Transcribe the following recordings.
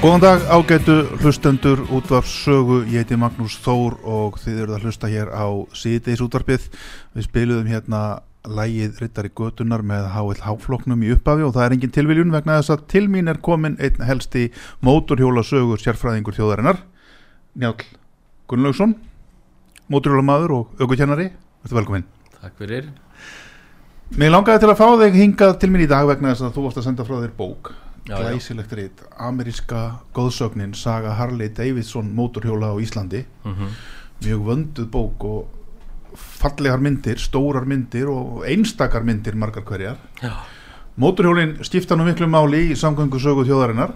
Góðan dag ágætu hlustendur útvarpssögu, ég heiti Magnús Þór og þið eruð að hlusta hér á síðdeis útvarpið. Við spiluðum hérna lægið Rittari Götunar með HLH-floknum í upphafi og það er engin tilviljun vegna þess að til mín er komin einn helsti móturhjólasögur sérfræðingur þjóðarinnar, Njál Gunnlaugsson, móturhjólamaður og aukukennari. Þetta velkominn. Takk fyrir. Mér langaði til að fá þig hingað til mín í dag vegna þess að þú varst að senda frá þér bók. Glæsilegt rít, ameríska góðsögnin Saga Harley Davidson mótorhjóla á Íslandi. Mhm. mjög vönduð bók og fallegar myndir, stórar myndir og einstakar myndir margar hverjar. Já. Mótorhjólin skipta nú miklu máli í samgöngu sögu þjóðarinnar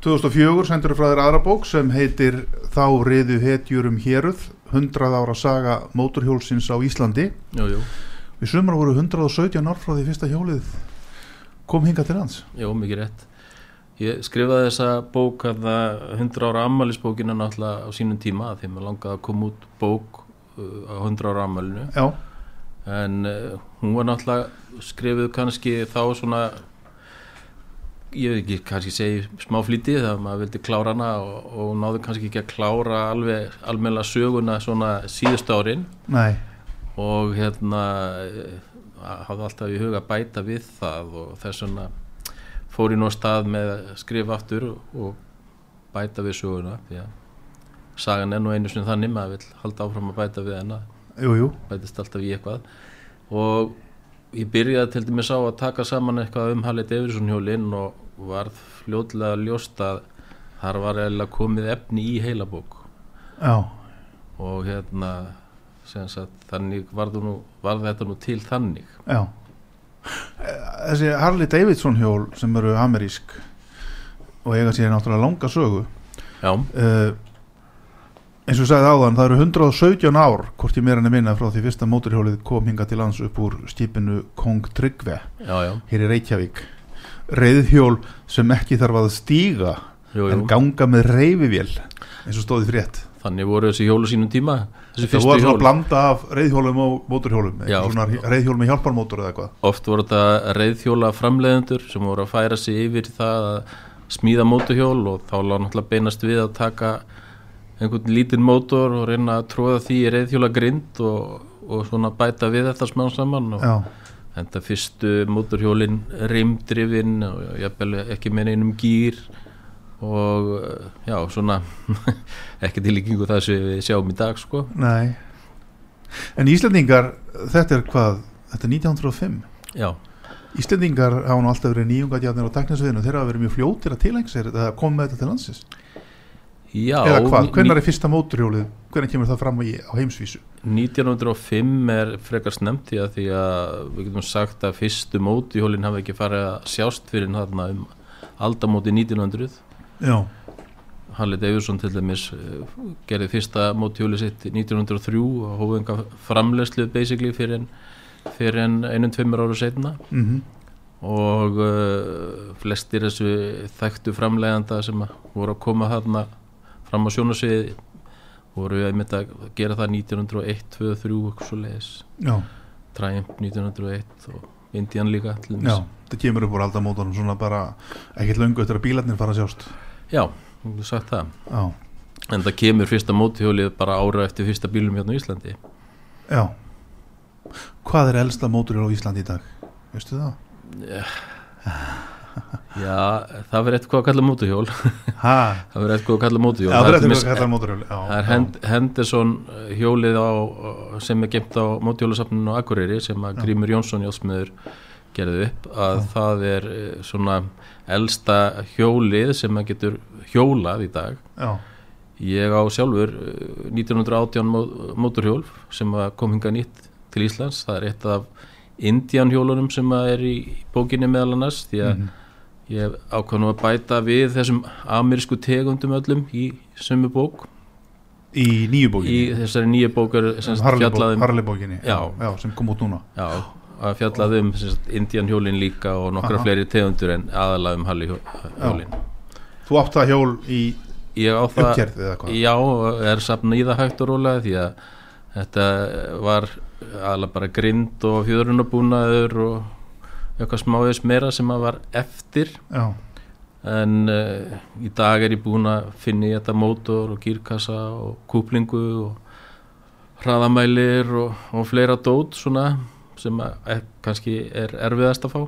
2004 sendur frá þér aðra bók sem heitir Þá riðu hetjurum héruð 100 ára saga móturhjólsins á Íslandi. Jú, jú, Við sumar voru 117 ár frá því fyrsta hjólið kom hinga til hans jú, mikið rétt. Ég skrifaði þessa bók að 100 ára ammælisbókina náttúrulega á sínum tíma af því að mér langaði að koma út bók uh, á 100 ára ammælinu Já, en uh, hún var náttúrulega skrifuð kannski þá svona ég veit ekki, kannski segi smá flýti þegar maður vildi klára hana og, og náðu kannski ekki að klára alveg almennilega söguna svona síðustu árin. Nei, og hérna hafði alltaf í huga að bæta við það og þess vegna fór ég nú að stað með að skrifa aftur og bæta við söguna því að sagan er nú einu sinni þannig maður vil halda áfram að bæta við hennar bætist alltaf í eitthvað. Og ég byrjaði til dæmis á að taka saman eitthvað um Halli Davidson hjólinn og varð fljótlega ljóst að þar var eða komið efni í heilabók. Já, og hérna sagt, þannig varð, nú, varð þetta nú til þannig. Já. Þessi Harley Davidson hjól sem eru amerísk og eiga sér náttúrulega langa sögu já, uh, eins og ég sagði áðan það eru 117 ár hvort ég meira en að minna frá því fyrsta móturhjólið kom hinga til lands upp úr skipinu Kong Tryggve já, já, hér í Reykjavík. Reyðhjól sem ekki þarf að stíga jú, en jú. ganga með reyfivél eins og stóði frétt. Þannig voru þessi hjólu sínum tíma fyrstu voru svona blanda af reyðhjólum og móturhjólum Já. ekki svona reyðhjól með hjálparmótor eða eitthvað. Oft voru þetta reyðhjóla framleiðendur sem voru að færa sig yfir það að smíða mótuhjól og þá lág náttúrulega beinast við að taka einhvern lítinn mótor og reyna að tróða því í reyðhjóla grind og, og svona bæta við þetta smá saman og þetta fyrstu mótorhjólin rimdrifin og jafnvel ekki með einum gýr og eh, já, svona ekki til líkingu það sem við sjáum í dag sko. Nei. En Íslendingar, þetta er hvað? Þetta er 1905 já, Íslendingar hafa nú alltaf verið nýjungatjarnir á teknisviðinu, þeir hafa verið mjög fljótir að tilengja sér að koma með þetta til landsins. Já eða hvað, hvenær er fyrsta móturhjólið hvenær kemur það fram á, heimsvísu? 1905 er frekar snemt því að því að við getum sagt að fyrstu mótihjólin hafi ekki farið að sjást fyrir þarna um aldamóti 1900 já, Halli Davidson til dæmis eh, gerði fyrsta mótihjóli sitt 1903 og hófu enga framlegslu basically fyrir en, fyrir en einum tveimur ára setna mhm. Og uh, flestir þessu þekktu framleganda sem voru að koma þarna fram á sjónasviði voru að mynda að gera það 1901, 2, 3 eitthvað svo leiðis Triumph 1901 og Indian líka já, það kemur upp úr aldamótunum svona bara ekkert löngu eftir að bílarnir fara að sjást Já, þú sagt það. Já, en það kemur fyrsta mótihjólið bara ára eftir fyrsta bílum hérna á Íslandi. Já. Hvað er elsta móturhjól á Íslandi í dag? Veistu það? Já, það verður eitthvað að kalla mótihjól. Ha, það verður eitthvað að kalla mótihjól. Já, það er er dæmis- þetta kallar móturhjól já, Það er já. Hend, Henderson uh, hjólið á, sem er gemt á mótjólasafninu á Akureyri sem að Grímur Jónsson Jósmiður gerði upp að það er uh, svona elsta hjólið sem að getur hjólað í dag. Já, ég á sjálfur uh, 1918 mó, mótorhjól sem kom hinga nýtt til Íslands. Það er eitt af Indian hjólunum sem er í bókinni meðal annars því að Mhm. ég nú að bæta við þessum amerísku tegundum öllum í sömu bók. Í nýju í bókinni þessari nýja bókar fjallaði um, Harley bókinni. Já. já, sem kom út núna. Já, að fjallaði um Indian hjólin líka og nokkra Aha. fleiri tegundur en aðalega um Halli hjólin. Þú átt það hjól í uppgerð eða hvað? Já, er safna í það hægt og rólega því að þetta var aðalega bara grind og fjörunabúnaður og eitthvað smáðis meira sem að var eftir. Já, en uh, í dag er ég búin að finna í þetta mótor og gírkassa og kúplingu og hraðamælir og, og fleira dót svona sem að, er, kannski er erfiðast að fá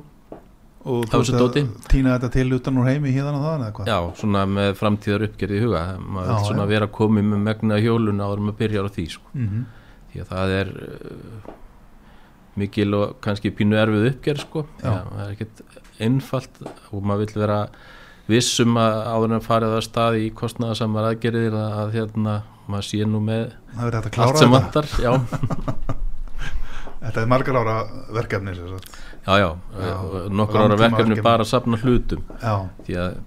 og Á þessu dóti? týna þetta til utan úr heimi híðan og þaðan eða hvað já, svona með framtíðar uppgerð í huga maður vil svona já. vera komið með megna hjólun áður maður byrjar á því sko. mm því að það er uh, mikil og kannski pínu erfið uppgerð sko. Já. það er ekkert einfalt og maður vil vera vissum að áður en að staði í kostnaðasamar aðgerðir að, að hérna, maður sé nú með það að allt sem vantar já, þetta er margar ára verkefni já, já, Já, nokkur ára verkefni verkefni. bara að safna hlutum já, því að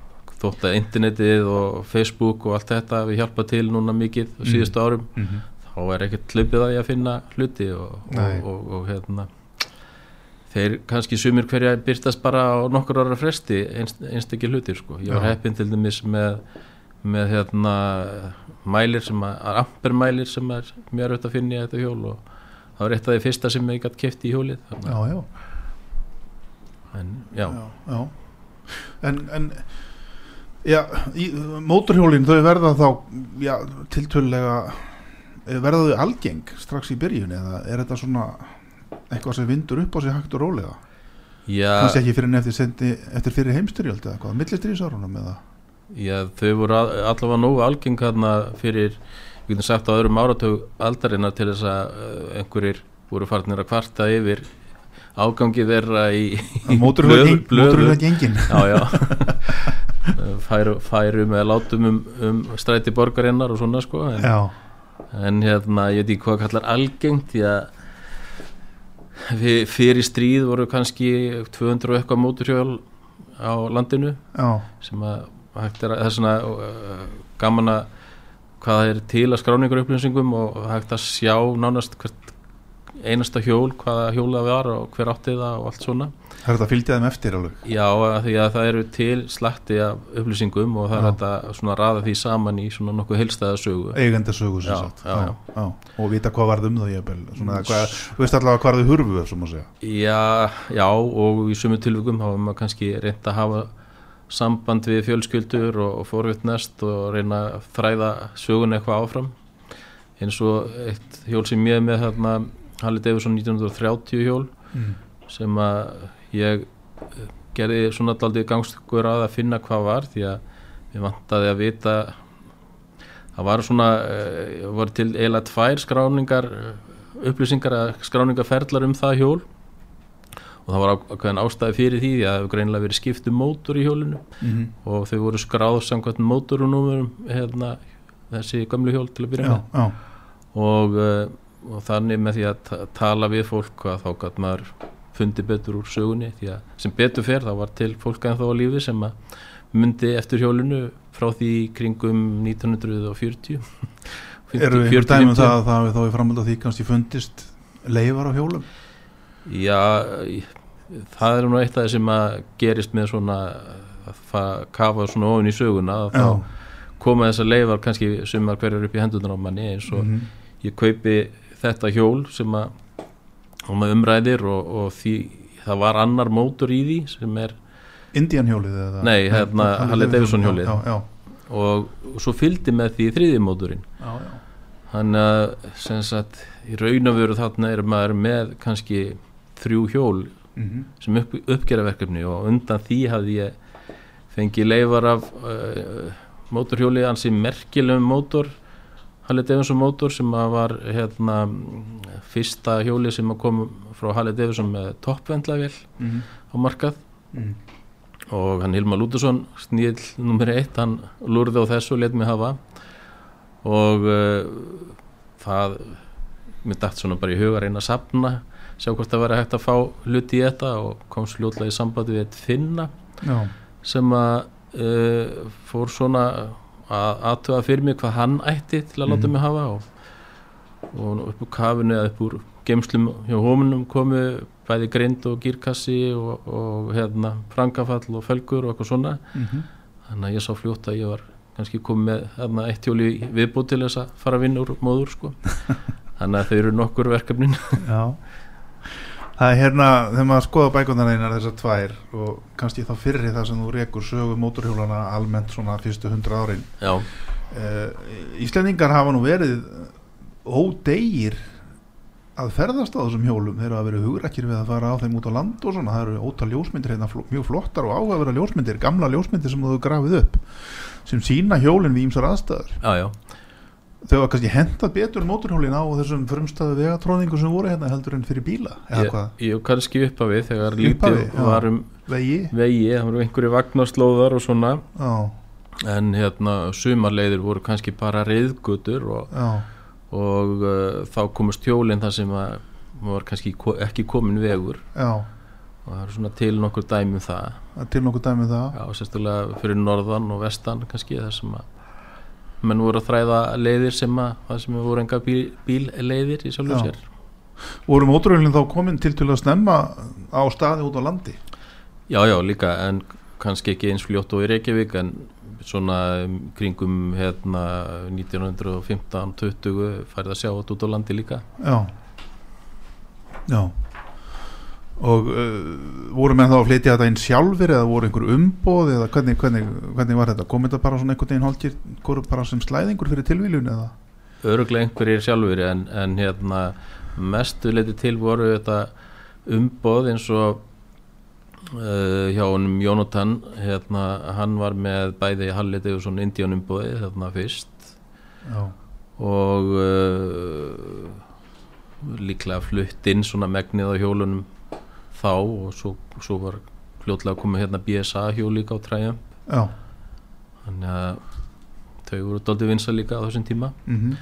þótt að internetið og Facebook og allt þetta við hjálpa til núna mikið á síðustu árum Mhm. þá er ekkert hlupið að ég að finna hluti og, og, og, og hérna þeir kannski sumir hverja byrtast bara á nokkur ára fresti einst, einstakir hlutir sko. ég var Já. heppinn til dæmis með, með hérna mælir sem að, ampermælir sem er mjög auðvitað að finna í þetta hjól og það var eitt af því fyrsta sem ég gætt kefti í hjólið já, já, en já, já, já. En, en mótorhjólin þau verða þá tiltölulega verða þau algeng strax í byrjun eða er þetta svona eitthvað sem vindur upp á sig hægt og rólega? Kannski ekki fyrir en eftir, sendi, eftir fyrir heimstyrjöld eða hvað, millistriðsárunum eða? Já þau voru al- allavega nógu algeng hérna fyrir við getum sagt á öðrum áratug aldarinnar til þess að uh, einhverjir voru farnir að kvarta yfir ágangi þeirra í, blöðum. gengin færu, færu með látum um, um stræti borgarinnar og svona sko en, en hérna ég veit ekki hvað kallar algengt því að fyrir stríð voru kannski 200 og eitthvað móturhjól á landinu já, sem að að það er svona uh, gaman að hvað er til að skráningur upplýsingum og hægt að sjá nánast hvert einasta hjól, hvaða hjól það var og hver átti það og allt svona. Það er þetta að fylgja þeim eftir alveg. Já, að því að það eru til slatti af upplýsingum og það er Já. hægt að svona raða því saman í svona nokkuð heilstæða sögu. Eigendasögu sem sagt. já, já. Og vita hvað varð um það jafnvel, svona, hvað, þú veist allavega hvað þau hurfu sem að segja. Já, já og í sumu tilvikum hafa maður kannski reynd að hafa samband við fjölskyldur og, og forvittnest og reyna að þræða sögun eitthvað áfram eins og eitt hjól sem ég með þarna Halli Davidson 1930 hjól mm. sem að ég eh, gerði svona daldið gangstökur að að finna hvað var því að ég vantaði að vita það var svona uh, var til eiginlega tvær skráningar eh, upplýsingar að skráningarferðlar um það hjól og það var ákveðin ástæði fyrir því að það hefur greinilega verið skipt um mótor í hjólinu. Mm og þau voru skráð samkvæmt mótorunúmurum hérna, þessi gömlu hjól til að byrja já, með. já, og, uh, og þannig með því að ta- tala við fólk að þá gæt maður fundi betur úr sögunni. Því að sem betur fer þá var til fólk en þá á lífi sem að myndi eftir hjólinu frá því kringum 1940 eru 40, einhver dæmum 50. það að það hafi þá í framhald af því kannski fundist leifar á hjólum Já, það er nú eitt af það sem að gerist með svona að fa- kafa svona ofin í söguna að þá koma þessar leifar kannski sumar hverjar upp í hendunar á manni eins og Mhm. ég kaupi þetta hjól sem að umræðir og, og því það var annar mótor í því sem er Indian hjólið eða Nei, hérna, Harley Davidson hjólið. já, já, og, og svo fylgdi með því þriði mótorinn já, já. þannig að sem sagt í raun og veru þarna er maður með kannski þrjú hjól Mhm. sem upp, uppgeraverkefni og undan því hafði ég fengið leifar af uh, mótorhjóli ansi merkilegum mótor Harley Davidson mótor sem var hérna fyrsta hjóli sem kom frá Harley Davidson með toppvendlavél Mhm. á markað Mhm. og hann Hilmar Lúdusson sníl nummer eitt, hann lúrði á þessu og let mig hafa og uh, það mér dætt svona bara í huga að reyna að sapna sjá hvort það væri hægt að fá hluti í þetta og kom sljótlega í sambandi við eitt finna já, sem að uh, fór svona að aðtöða fyrir mig hvað hann ætti til að láta Mhm. mig hafa og, og upp úr kafinu eða upp úr geimslum hjá hómunum komu bæði grind og gírkassi og, og hérna frangafall og felgur og eitthvað svona Mhm. þannig að ég sá fljótt að ég var kannski komið með hérna, eitt hjóli viðbútt til þess að fara að vinna úr móður sko. þannig að þau eru nokkur verkefnin já það er hérna, þegar maður skoða bækundar einar þessar tvær og kannski þá fyrri það sem þú rekur sögu mótorhjólana almennt svona fyrstu hundra árin. Já, uh, Íslendingar hafa nú verið ódegir að ferðast á þessum hjólum. Þeir hafa verið hugrækir við að fara á þeim út á land og svona, það eru ótal ljósmyndir hérna, mjög flottar og áhugaverða ljósmyndir gamla ljósmyndir sem þú grafið upp sem sína hjólinn við ímsar aðstæður. Já, já þau hafa kannski hendað betur mótorhjólin á þessum frumstæðu vegatróðingu sem voru hérna heldur en fyrir bíla ég, ég kannski upp af við þegar Upphafi, lítið já. var um vegi. vegi, það voru einhverju vagnarslóðar og svona. Já, en hérna sumarleiðir voru kannski bara reyðgutur og, og uh, þá komust hjólinn þar sem að var kannski ekki komin vegur. Já, og það eru svona til nokkur dæmi um það. Er til nokkuð dæmi um það. Já, sérstaklega fyrir norðan og vestan kannski þar sem að menn voru að þræða leiðir sem að það sem voru enga bíl, bílleiðir í sjálfu Já. sér. Voru móturhjólinn þá komin til til að snemma á staði út á landi? Já, já, líka, en kannski ekki eins fljótt og í Reykjavík en svona um, kringum hérna 1915-20 færði að sjá þetta út á landi líka. Já. Já og uh, voru menn þá að flytja þetta inn sjálfur eða voru einhver umboð eða hvernig, hvernig, hvernig var þetta? Kom þetta bara svona einhvern veginn hálfgjör bara sem slæðingur fyrir tilvíljun eða? Öruglega einhverjir sjálfur en, en hérna mestu leiti til voru þetta umboð eins og uh, hjá honum Jónatan hérna, hann var með bæði Hallið Egursson Indian umboði þarna fyrst. Já, og uh, líklega flutt inn svona megnið á hjólunum þá og svo, svo var fljótlega að koma hérna BSA hjól líka á træjum já. Þannig að þau voru doldið vinsa líka á þessum tíma. Mm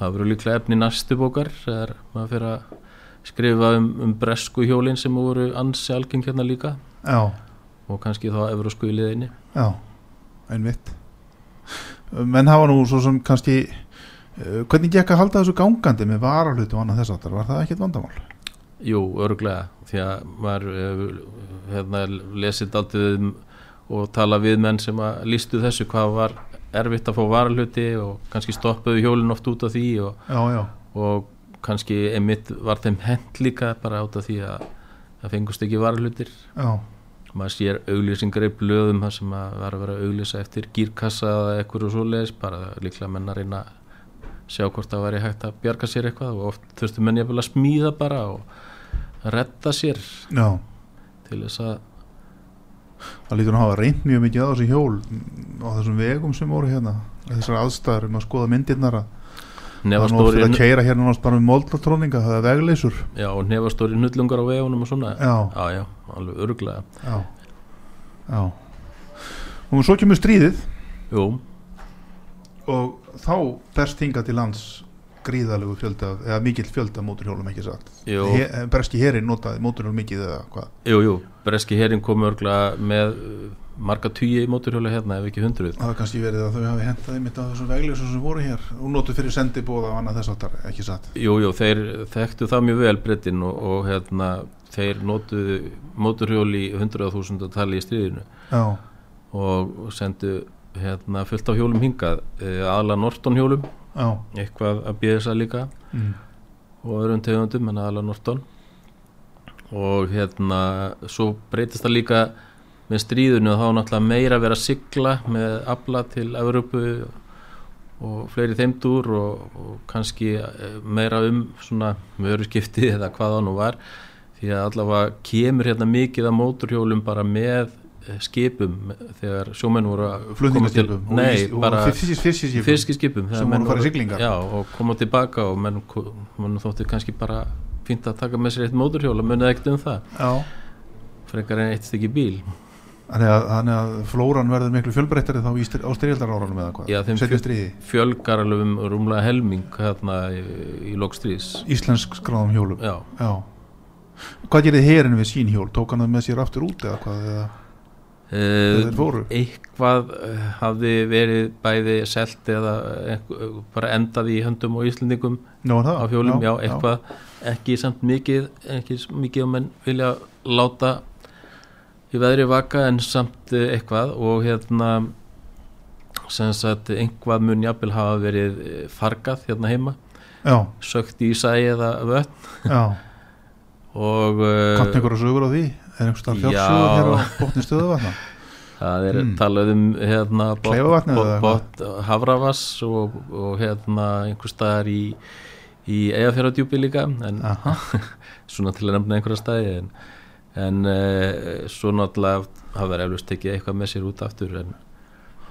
það verður líklega efni næstu bókar þegar maður fyrir að skrifa um, um bresku hjólin sem voru ansi algeng hérna líka. Já, og kannski þá efru í liðinni. Já, einmitt. Menn hafa nú svo sem kannski uh, hvernig gekk að halda þessu gangandi með varahluti og annað þess aftar, var það ekkert vandamál? Jú, örglega því að maður hefur, hérna, lesið daldið um og tala við menn sem að lístu þessu hvað var erfitt að fá varahluti og kannski stoppuðu hjólin oft út af því og, já, já, og kannski einmitt var þeim hent líka bara út af því að það fengust ekki varahlutir. Já, maður sér auglýsingar í blöðum þar sem að var að vera auglýsa eftir gírkassa eða eitthvað og svoleiðis bara líklega menn að reyna að sjá hvort það væri hægt að bjarga sér eitthvað og oft þurftu menn jafnvel að smíða bara og redda sér já. til þess að það lítur að hafa reynd mjög mikið á þessu hjól á þessum vegum sem voru hérna þessar aðstæður um að skoða myndirnar að það er nefastóri fyrir að keira hérna náttúrulega bara með moldlatróninga það er vegleysur. Já, og nefastóri nullungar á vegunum og svona. Já. já, já alveg örglega já, já. Og svo kemur stríðið. Jú, og þá berst hinga til lands gríðalegu fjölda eða mikill fjölda móturhjólum ekki sagt Jú. He, berski herin notaði móturhjólum mikið eða hvað? Jú, jú, breski herin kom örglega með uh, marga tugi móturhjóla hérna ef ekki hundruð. Það hafa kannski verið að þau hafi hentaði mitt á þessum vegleysum sem voru hér og notu fyrir sendibóða og annað þess áttar ekki satt? Jú, jú, þeir þekktu það mjög vel breytin og, og hérna, þeir notuðu móturhjól í 100.000 tali í stríðinu. Já, og sendu hérna, fullt á hjólum hingað eh, aðla Norton hjólum já, eitthvað að BSA líka mm. og öðrum tegundum en aðla Norton. Og hérna svo breytist það líka með stríðinu og þá náttúrulega meira að vera að sigla með afla til Evrópu og fleiri þeimdur og, og kannski eh, meira um svona mjöruskipti eða hvað það nú var. Því að allavega kemur hérna mikið af móturhjólum bara með skipum þegar sjómenn voru að og nei, og bara fiskiskipum þegar Sem voru að fara í siglingar. já, og koma tilbaka og menn, menn þótti kannski bara fínt að taka með sér eitt móturhjól og munið ekkert um það já frekar en eitt stykki bíl Þannig að, þannig að flóran verður miklu fjölbreyttari þá styr, á styrjaldarárunum eða hvað? Já, þeim fjölgar alveg um rúmlega helming hérna í, í lokstrís Íslensk skráðum hjólum. já, Hvað gerði herin við sín hjól? Tók hann það með sér aftur út eða hvað? Eða? Uh, eitthvað uh, hafði verið bæði selt eða eitthvað, bara endað í höndum og íslendingum það? á hjólum, já, eitthvað ekki samt mikið ekki mikið að menn vilja láta í veðri vaka en samt eh, eitthvað og hérna sem sagt einhvað mun jafnvel hafa verið eh, fargað hérna heima Já, sökt í sæ eða já. og Kamt einhverja sögur á því? Er einhverstað Já. fjársögur hér á botni stöðuvatna? það er Mm. talað um hérna bot, bot, bot, Havravass og, og hérna einhver staðar í í Eyjafjörðardjúpi líka en svona til að nefna einhverja staði en, en uh, svo náttúrulega hafa verið eflust tekið eitthvað með sér út aftur en,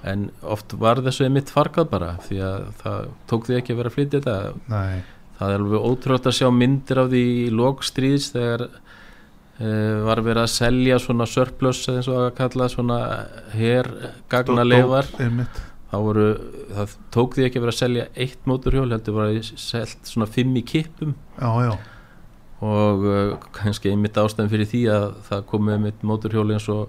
en oft var þessu einmitt fargað bara því að það tók því ekki að vera að flytja þetta nei, það er alveg ótrúlega að sjá myndir af því í lókstríðs þegar var verið að selja svona surplus eins og að kalla svona hergagna leifar Dó- einmitt. þá voru, það tók því ekki að vera að selja eitt móturhjól heldur var selt svona fimm í kippum. Já, já, og uh, kannski einmitt ástæðan fyrir því að það komið einmitt móturhjól eins og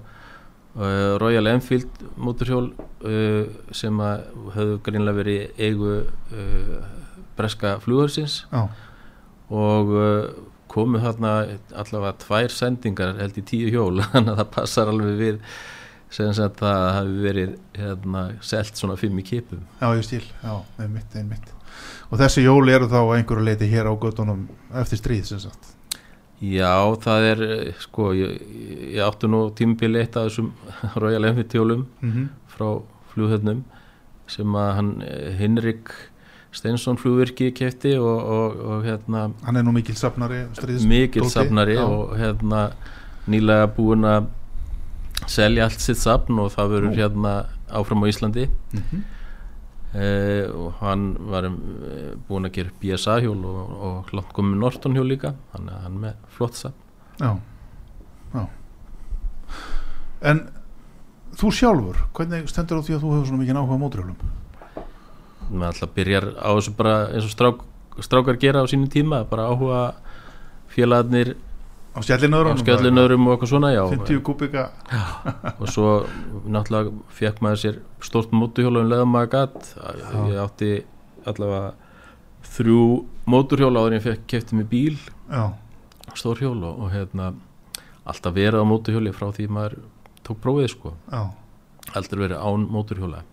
uh, Royal Enfield móturhjól uh, sem að höfðu greinlega verið eigu uh, breska flugursins já, og uh, komu þarna allavega tvær sendingar held í tíu hjól þannig að það passar alveg við sem að það hafi verið hérna, selt svona fimm í kipum já, ég skil, já, einmitt, einmitt. Og þessi jól eru þá einhverju leiti hér á göttunum eftir stríð sem sagt? Já, það er eh, sko, ég, ég áttu nú tímabili eitt af þessum Royal Enfield hjólum mm frá flughöfnum sem að hann eh, Hinrik Steinsson flugvirki kefti og, og, og hérna hann er nú mikil safnari stríðs mikil dóti. safnari já, og hérna nýlega búin að selja allt sitt safn og það verður hérna áfram á Íslandi. Mhm, eh, og hann var um, búin að gera BSA hjól og, og langt komið Norton hjól líka hann er með flott safn. Já, já. En þú sjálfur hvernig stendur á því að þú hefur svona mikið áhuga á móturhjólum maður alltaf byrjar á þessu bara eins og strák, strákar gera á sínum tíma bara áhuga félagarnir á skjallinöðrum og eitthvað svona já. 50 kubika. Og svo náttúrulega fekk maður sér stórt móturhjóla um leðum maður gatt ég átti allavega þrjú móturhjóla áður en ég fekk kefti mig bíl. Já, stór hjól og, og hérna alltaf verið á móturhjóli frá því maður tók prófið sko. Já. Aldrei verið án móturhjóla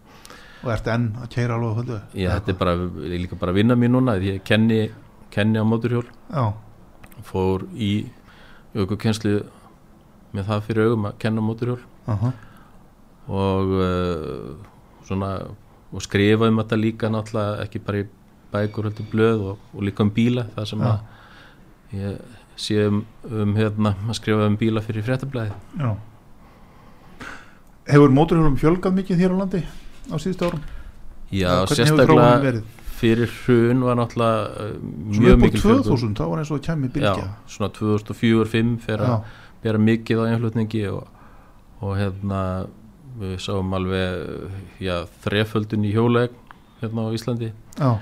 og ert enn að keira alveg höldu ég þetta er bara, ég líka bara að vinna mér núna ég kenni, kenni á móturhjól já, fór í aukukenslu með það fyrir augum að kenna móturhjól aha, og uh, svona og skrifa um þetta líka náttúrulega ekki bara í bækur heldur blöð og, og líka um bíla það sem Já. að ég sé um, um hérna að skrifa um bíla fyrir fréttablaði já. Hefur móturhjólum fjölgað mikið hér á landi á síðustu árum? Já, sérstaklega fyrir hrun var náttúrulega uh, Svona mjög upp á mikil fjölgun. 2000, þá var eins og já, bylgja. Svona 2004-05 fyrir Já, að bera mikið á einflutningi og, og hérna við sáum alveg já, þreföldun í hjóleg hérna á Íslandi. Já,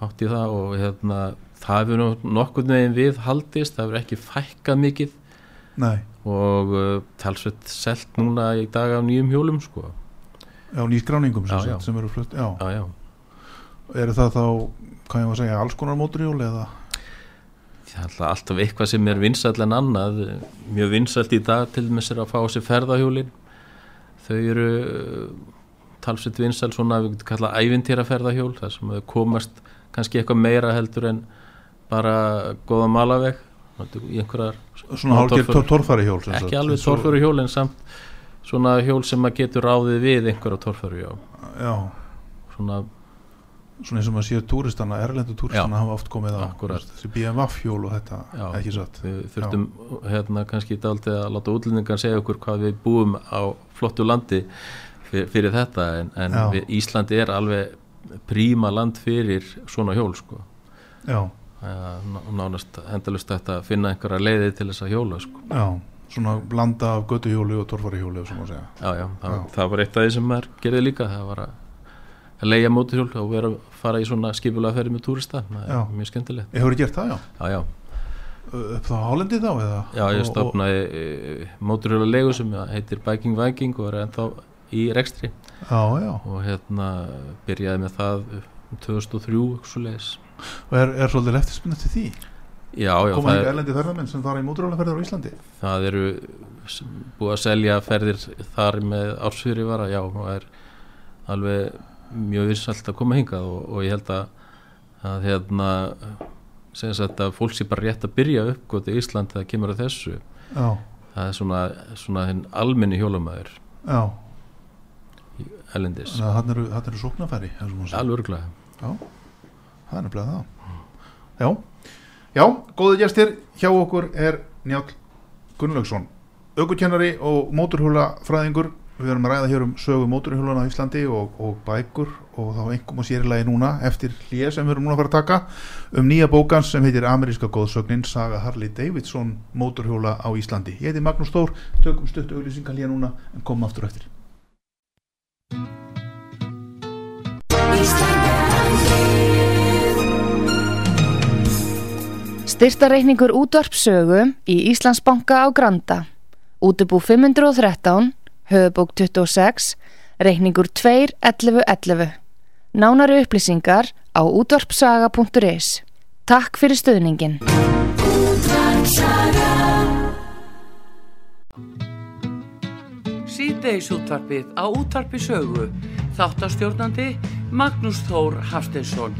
hátt í það og hérna það hefur nú nokkurn veginn við haldist það hefur ekki fækkað mikið. Nei. Og uh, talsveit selt núna í dag af nýjum hjólum sko Já, nýskráningum sem, Já, já. sem eru flutt eru það þá hvað ég var að segja, alls konar móturhjól eða? Það er alltaf, eitthvað sem er vinsæll en annað. Mjög vinsælt í dag til dæmis er að fá sér ferðahjólin. Þau eru uh, talsveit vinsæll svona við getum kallað ævintýra ferðahjól þar sem þau komast kannski eitthvað meira heldur en bara góða malaveg. Í einhverjar svona hálfgerð torfæru- torfæri hjól ekki alveg torfæru hjól en samt svona hjól sem maður getur ráðið við einhverja torfæru já. Já, svona svona eins og maður séu túristana, erlendu túristana hafa oft komið á þessi BMF hjól og þetta, Já. ekki satt? Við þurftum hérna kannski dálítið að láta útlendingar segja okkur hvað við búum á flottu landi fyrir, fyrir þetta en, en Já. við, Íslandi er alveg príma land fyrir svona hjól sko. Já, nánast endalust að finna einhverja leiði til þess að hjóla sko. Já, svona blanda af götuhjóli og torfæri hjóli og svona að segja. Já, já, það, Já. það var eitt af því sem maður gerði líka það var að, leia móturhjól og vera að fara í svona skipulega ferði með túrista það er mjög skemmtilegt. Ég hefur gert það, já, já, upp þá Hálendi þá eða? Já ég stopnaði e, móturhjóla legu sem heitir Biking Viking og er ennþá í rekstri. Já, já, og hérna byrjaði með það um 2003 svo leiðis og er, er svolítið eftirspunni til því já, já, koma það, er, erlendi ferðarmenn sem fara í móturhjólaferðar á Íslandi? Það eru búið að selja ferðir þar með ársfyrirvara, já, og er alveg mjög vinsælt að koma hingað og, og ég held að, að hérna sagt að fólk sé bara rétt að byrja upp í Ísland þegar kemur að þessu. Já, það er svona, svona almenni hjólamæður að hann eru, eru segir. alveg örglega Já, það er nefnilega það. Já, já, góðu gestir hjá okkur er Njáll Gunnlaugsson aukukennari og móturhjólafræðingur við erum að ræða hér um sögu móturhjólana á Íslandi og, og bækur og þá einhverjum og sérilegi núna eftir hlýja sem við erum núna að fara að taka um nýja bókans sem heitir Ameríska góðsögnin Saga Harley Davidson móturhjóla á Íslandi. Ég heiti Magnús Þór, tökum stutt auðlýsingar hlýja núna en komum aftur eftir Styrtareikningur útvarpsögu í Íslandsbanka á Granda. Útubú 513, höfubók 26, reikningur 2.11.11. Nánari upplýsingar á útvarpsaga.is. Takk fyrir stöðningin. Síðdeis útvarpið á útvarpi sögu. Þáttastjórnandi Magnús Þór Hafsteinsson.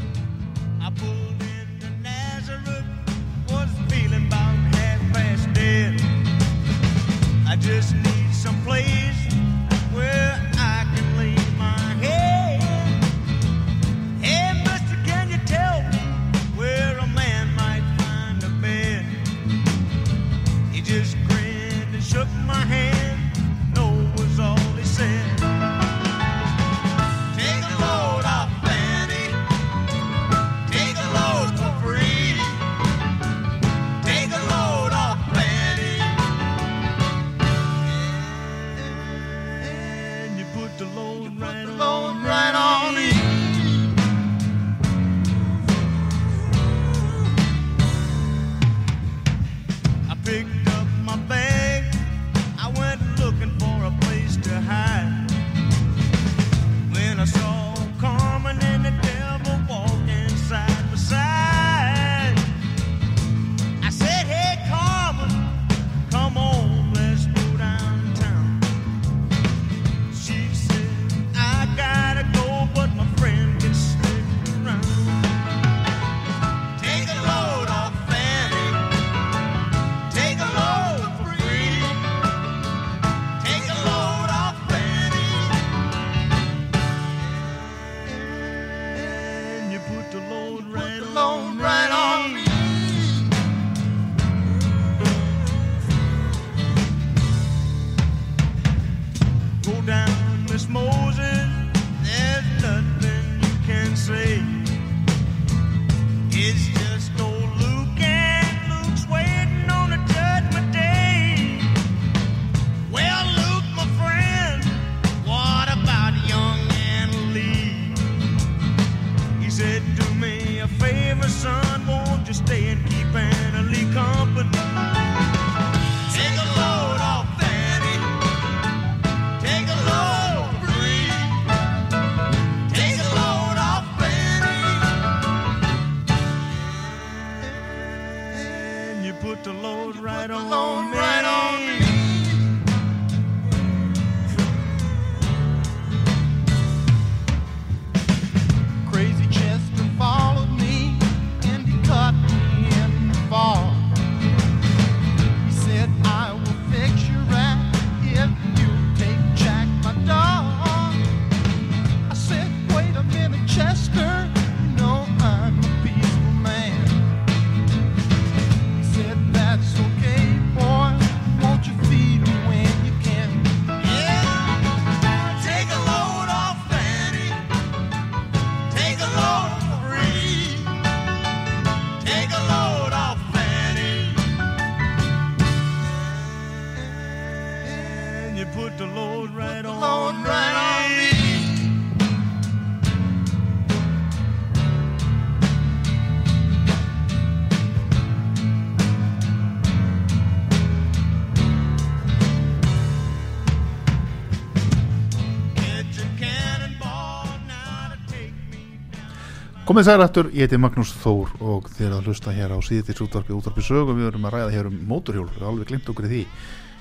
Komið sæl aftur, ég heiti Magnús Þór og þið erum að hlusta hér á síðitins útvarpi útvarpi sögum, við erum að ræða hér um móturhjól við erum alveg glimt okkur í því.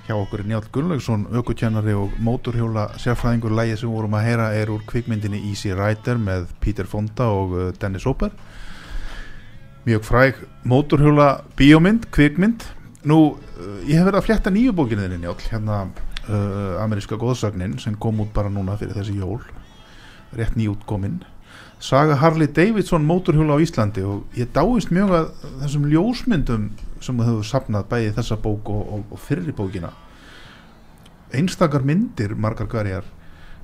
Hjá okkur Njáll Gunnlaugsson, aukukennari og móturhjóla sérfræðingur. Lægi sem vorum að heyra er úr kvikmyndinni Easy Rider með Peter Fonda og uh, Dennis Hopper. Mjög fræg móturhjóla bíómynd, kvikmynd. Nú, uh, ég hef verið að flétta nýju bókinu þinni Njáll, hérna uh, ameríska góðsagnin sem kom út bara núna fyrir þessi jól. Rétt nýjútkomin Saga Harley Davidson móturhjóla á Íslandi og ég dáist mjög að þessum ljósmyndum sem þú hefur sapnað bæði þessa bók og, og, og fyrri bókina. Einstakar myndir margar hverjar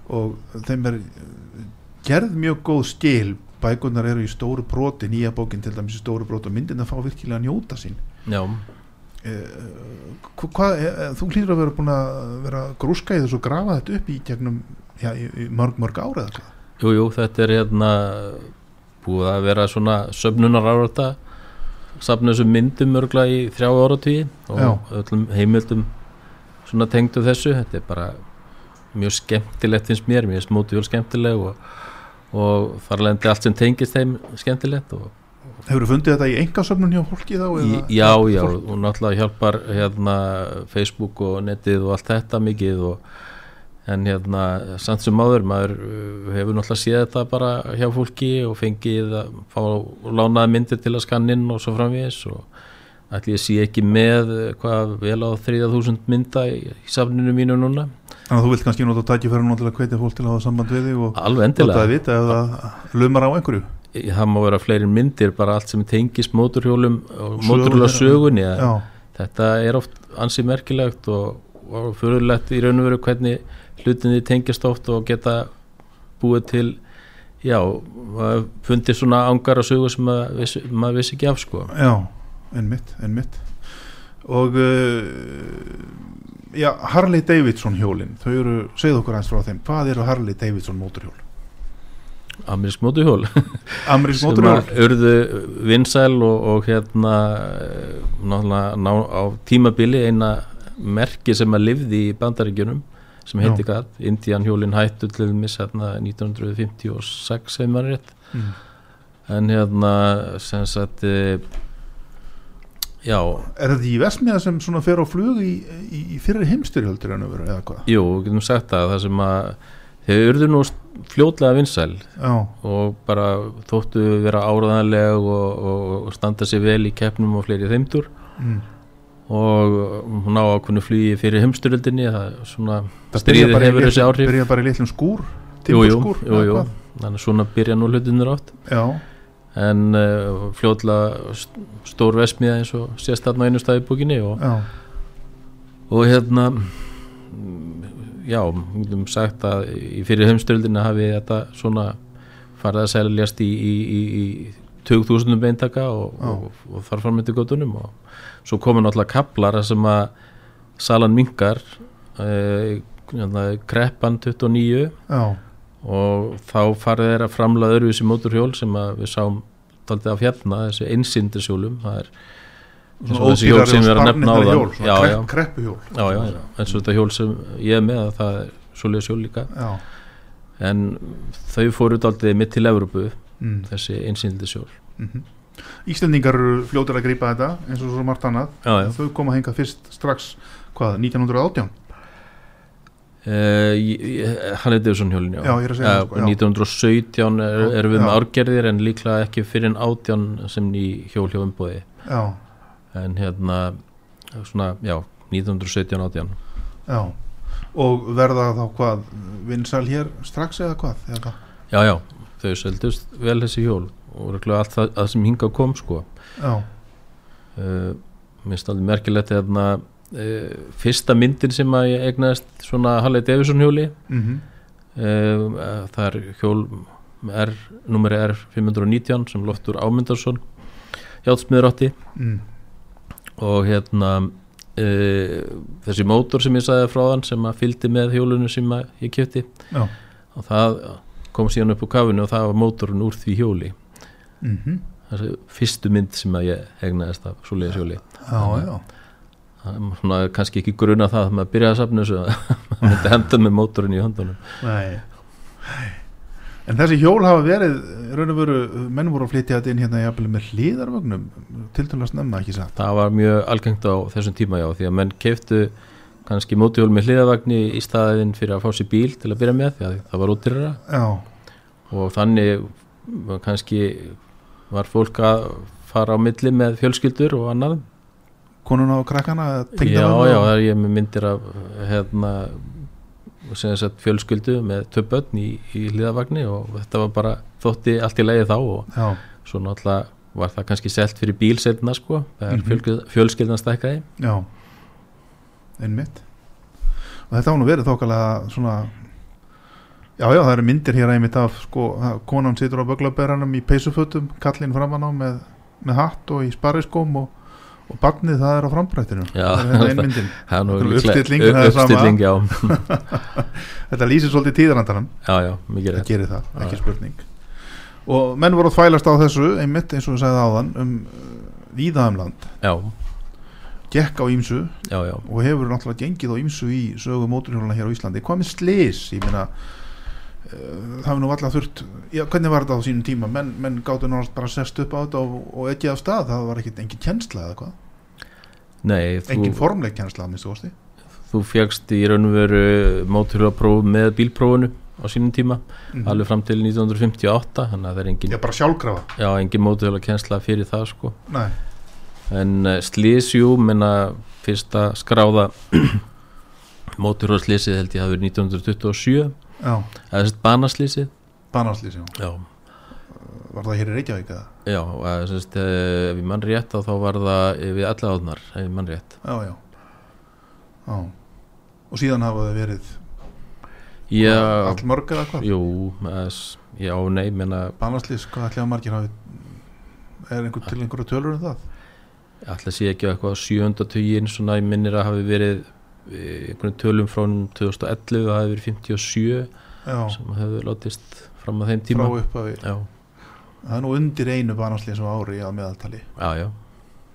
og þeim er eh, gerð mjög góð skil. Bækunar eru í stóru broti nýja bókin til dæmis í stóru broti og myndin að fá virkilega að njóta sín. Já, Hva- hvað, eh, þú hlýtur að vera búin að vera grúska í þessu og grafa þetta upp í gegnum já, í, í mörg mörg ára eða hvað jú, jú, þetta er hérna búið að vera svona söfnunar árata safna þessum myndum örgla í þrjá áratvíi og Já. öllum heimildum svona tengdu þessu þetta er bara mjög skemmtilegt finnst mér, mér er smóti vel skemmtileg og, og þar lendi allt sem tengist þeim skemmtilegt og Hefur fundið þetta í engasöfnun hjá fólki þá? Í, já, já, fólk- og náttúrulega hjálpar hérna Facebook og netið og allt þetta mikið og en hérna samt sem áður maður uh, hefur náttúrulega séð þetta bara hjá fólki og fengið að fá lánaði myndir til að skanna inn og svo framvegis og ætli ég sé ekki með uh, hvað vel á 3000 mynda í, í safninu mínu núna. Þannig að þú vilt kannski nota tækifæri nú til að hvetja fólk til að hafa samband við þig og endilega. það vita ef það lumar á einhverju. Það má vera fleiri myndir bara allt sem tengist móturhjólum og móturhjóla sögunni að þetta er oft ansi merkilegt og, og fyrirlegt í raun og veru hvernig hlutinni tengjast oft og geta búið til já, fundið svona ángar og sögur sem maður vissi, maður vissi ekki af sko já, einmitt, einmitt og uh, já, Harley Davidson hjólin þau eru, segðu okkur eins frá þeim hvað eru Harley Davidson móturhjól? amerísk mótuhjól Amerísk móturhjól? urðu vinsæl og, og hérna náttúrulega ná, á tímabili eina merki sem að lifði í bandaríkjunum sem heiti Já. gæt, Indian hjólin hættu til þess hérna 1956 hefur maður rétt Mm. en hérna sem sagt eh, já, Er þetta í Vestmiða sem svona fer á flug í, í, í fyrir heimstyrjöldur en öfur eða hvað? jú, við getum sagt það það sem að þau urðu nú fljótlega vinsæl Já, og bara þóttu vera áraðanleg og, og, og standa sér vel í keppnum og fleiri þeimtur mm. Og hún á ákveðnu flugi fyrir heimstyröldinni það í hefur þessi áhrif. byrja bara í litlum skúr hvað? þannig svona byrja nú hlutinur átt Já, en uh, fljótlega st- stór vesmiða eins og sést þarna einu staði í búkinni og, og hérna já, við getum sagt að fyrir heimstyröldinni hafi þetta svona farið að seljast í, í, í, í 20.000 beintaka og, og, og þar fram með göttunum og svo komu náttúrulega kaplar sem að salan minkar uh, kreppan 29 já, og þá farið þeir að framla öðruvísi móturhjól sem að við sáum daldið af hérna, þessi einsindisjólum það er eins og þessi hjól sem við erum að nefna á krepp, kreppuhjól eins og þetta hjól sem ég er með að það er svoleiðis hjól líka. Já, en þau fóru daldið mitt til Evrópu mm. þessi einsindisjól Mm Íslendingar eru fljótir að grípa þetta eins og svo margt annað. Já, já. þau koma hingað fyrst strax hvað, 1918 Uh, hann er Davison hjólin já, Já, er að segja það, sko, já. 1917 er, erum við Já. með árgerðir en líklega ekki fyrir en 18 sem ný hjól hjá umbóði já, en hérna svona, já, 1917 18 já. Og verða þá hvað vinsæl hér strax eða hvað eða já, já, þau seldust vel þessi hjól og allt það, það sem hinga kom sko. Uh, minnst alveg merkilegt hérna uh, fyrsta myndin sem að ég egnaðist svona Harley Davidson hjóli. Mm uh, það er hjól R, numeri R519 sem Loftur Ámyndarsson hjátsmiður átti. Mm. og hérna þessi mótor sem ég sagði frá þann sem að fylgdi með hjólunu sem ég kjöpti og það kom síðan upp á kafinu og það var mótorun úr því hjóli. Mm þessi fyrstu mynd sem að ég egnaðist af svoleiðis hjóli. Já, já. Það er svona kannski ekki gruna það að maður byrjaði að safna þessu að maður myndi henda með mótorun í höndunum. Nei. En þessi hjól hafa verið raun og veru, menn voru að flytja þetta inn hérna jafnvel með hlýðarvögnum til dæla snemma ekki satt? Það var mjög algengt á þessum tíma já því að menn keiftu kannski mótihjól með hliðavagni í staðin fyrir að fá sér bíl til að byrja með því að það var útýrara Já, og þannig kannski var fólk að fara á milli með fjölskyldur og annað konuna og krakkana já, já, það er ég með myndir af hérna sagt fjölskyldu með börn í, í hliðavagni og þetta var bara þótti allt í leiði þá og já, svo náttúrulega var það kannski selt fyrir bíl setna sko, þegar Mhm. fjölskyldan, fjölskyldan stækkaði. Já einmitt. Og þetta nú verið þókalega svona já, já, það eru myndir hér einmitt af sko, það- konan situr á böglaberanum í peysufötum, kallinn framan á með, með hatt og í spariskóm og, og barnið það er á frambrættinu það er hérna ein myndin. Það nú Þetta líklega- uppstilling, það þetta lýsir svolítið tíðrandarann já, já, mikið það rétt. gerir það, ekki Já. spurning. Og menn voru að þvælast á þessu einmitt eins og við sagði áðan um uh, víða um land. Já, gekk á ímsu já, já. og hefur náttúrulega gengið á ímsu í sögu móturhjóluna hér á Íslandi. Hvað með slis, ég meina uh, það hefur nú alltaf þurft já, hvernig var þetta á sínum tíma, menn, menn gáttu náttúrulega bara sest upp á þetta og, og ekki af stað. Það var ekkit engin kjensla eða hvað? Nei, engin þú, formleik kjensla að minnstu kosti. þú fegst í raun og veru móturhjólapróf með bílprófunu á sínum tíma alveg fram til 1958 þannig að það er engin, já, engin móturhjólakensla fyrir það sko. Nei. En uh, slísjú menna fyrsta skráða móturhjólslísið held ég hafi verið 1927 já, eða þess að banaslísið banarslýs, já. Var það hér í Reykjavík eða? já, og að sérst, ef ég mann rétt þá var það við alla átnar ef ég mann rétt. Já, já. Já. Og síðan hafa það verið já, all mörg eða hvað? Jú, eða, já, nei, menna banarslýs, hvað ætlaði að margir hafi er einhver til einhverju tölur um það að sé ekki eitthvað sjönda tugin svona ég minnir að hafi verið einhvern tölum frá 2011 það hafi verið 57 já, sem hefur látist fram að þeim frá tíma upphafi. Já, það er nú undir einu banarslýs á ári að meðaltali. Já, já,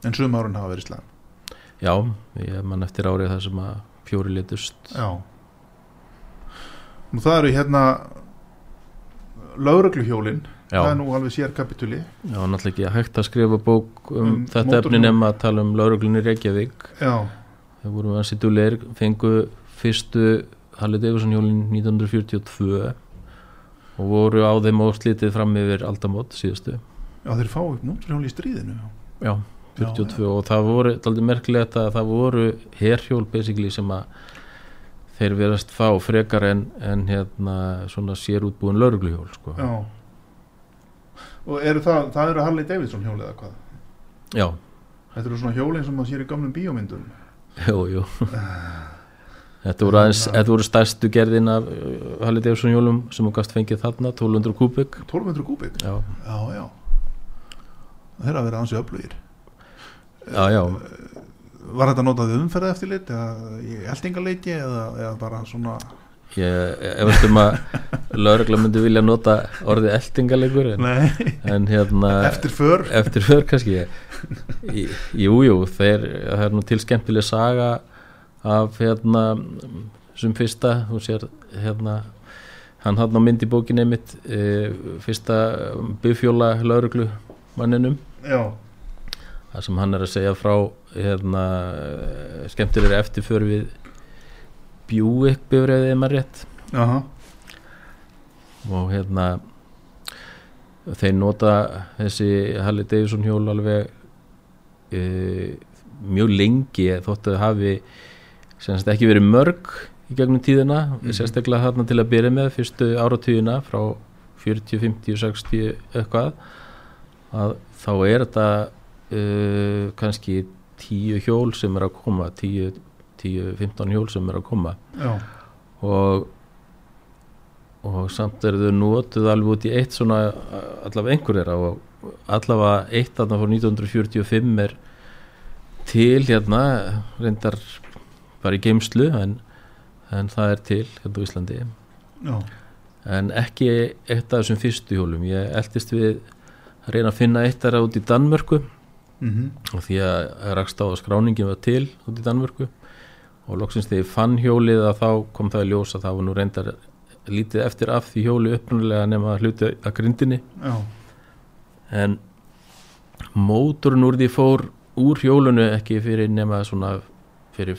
en sum árun hafa verið slæm. Já ég mann eftir árið það sem að fjóri litust já. Nú það eru hérna laurugluhjólin já, það er nú alveg sér kapituli já, náttúrulega ekki hægt að skrifa bók um, Um þetta mótorhjól. efni nema að tala um lauruglunni Reykjavík. Já, það voru ansi dúleir fengu fyrstu Harley Davidson hjólin 1942 og voru á þeim óslítið fram yfir aldamót síðustu. Já þeir fá upp móturhjól í stríðinu Já, 42 og það voru aldrei merkilegt að það voru herhjól basically sem að þeir verast fá frekar en, en hérna svona sér útbúin laurugluhjól sko. já og eru það, það eru Harley Davidson hjól eða hvað? Já, þetta eru svona hjólin sem maður sér í gamlum bíómyndum. Jú, jú. Þetta voru, aðeins, þetta voru stærstu gerðin af uh, Harley Davidson hjólum sem þú gast fengið þarna 1200 kubik 1200 kúbik? Já, já, já. Þeir að vera ansi öflugir. Já, já. Var þetta notað umferða eftir lit eða í eldingaleiki eða, eða bara svona Ég efast um að laurugla myndi vilja nota orðið eldingalegur en, en hérna eftir för. Eftir för kannski. Í- jú, jú, þeir það er nú til skemmtileg saga af hérna sem fyrsta, þú sér hérna hann hann á mynd í bókinni mitt e, fyrsta bifjóla lauruglu manninum. Já, þar sem hann er að segja frá hérna eh, skemmtilegri eftirför við Buick bifræðið maður rétt Aha. og hérna þeir nota þessi Harley Davidson hjól alveg e, mjög lengi þótt að hafi semst ekki verið mörg í gegnum tíðina sérstaklega þarna til að byrja með fyrstu áratugina frá 40, 50, 60 eitthvað að þá er þetta uh, kannski 10 hjól sem er að koma 10, 10 15 hjól sem er að koma. Já, og og samt er þau notuð alveg út í eitt svona allavega einhver er og allavega eitt þarna frá 1945 er til hérna reyndar bara í geimslu en, en það er til hérna á Íslandi. Já, en ekki eitt af þessum fyrstu hjólum. Ég eldist við að reyna að finna eitt þeirra út í Danmörku. Mhm, og því að rakst á að skráningin var til út í Danmörku og loksins þegar ég fann hjólið að þá kom það í ljós að það var nú reyndar lítið eftir af því hjóli upprunalega nema hluti að grindinni. Já, en mótorun úr því fór úr hjólunu ekki fyrir nema svona fyrir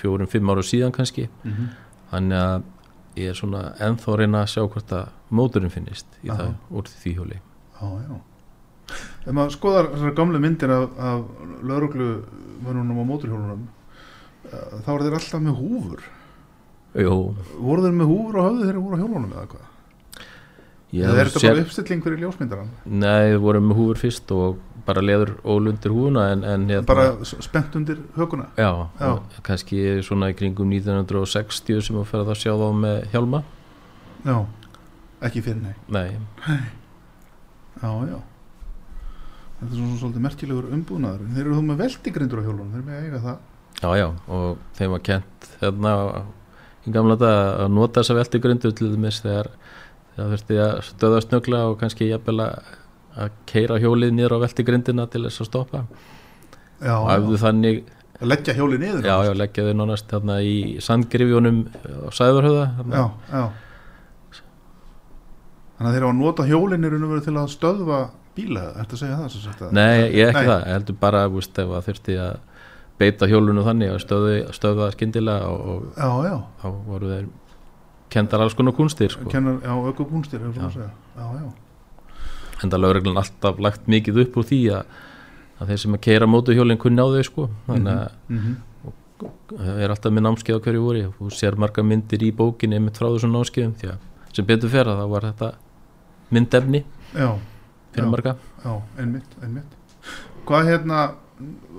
fjórum, fimm ára síðan kannski. Mhm, þannig að ég er svona ennþá að reyna að sjá hvort að mótorun finnist í Aha. það úr því hjóli. Já, já. Ef maður skoðar þessar gamlu myndir af, af lauruglu mönnunum á móturhjólunum þá eru þeir alltaf með húfur. Jú, voru þeir með húfur höfðu þegar þeir voru á hjólunum eða hvað? Eða er þetta séð- bara uppstilling fyrir ljósmyndaran Nei, við vorum með húfur fyrst og bara leður ólundir húfuna en, en hérna, bara spennt undir hökuna? Já, Já. og kannski svona í kringum 1960 sem að ferða að sjá þá með hjálma. Já, ekki fyrir nei. Nei, já, já. Þetta er svona svolítið merkilegur umbúnaður. Þeir eru þú með veldigrindur á hjólunum þeir eru með eiga það já, já og þeim var kent hérna í gamla dag að nota þessa velti grundu til þess þegar það þurfti að stöða snögla og kannski jafnvel að að keira hjólið niður á veltigrindina til þess að stoppa. Já, og æfðu þannig að leggja hjóli niður já, já, leggja þau nánast þarna í sandgrifjónum á Sæðurhöða já, já. þannig að þeir nota hjólin í raun og veru til að stöðva bíla ertu að segja það að Nei, ég ekki Nei. það, ég heldur bara ef að þurfti að beita hjólunu þannig að stöðu það skyndilega og, og já, já, þá voru þeir kendar alls konar kunstir sko. kennar, já, öku kúnstir en það lögreglan alltaf lagt mikið upp úr því að, að þeir sem að keira mótuhjólinn kunni á þau sko. þannig að mm það er alltaf með námskeið á hverju voru þú sér marga myndir í bókinni einmitt frá þessum námskeiðum því að sem betur fer að þá var þetta myndefni fyrir marga. Einmitt, einmitt. Hvað hérna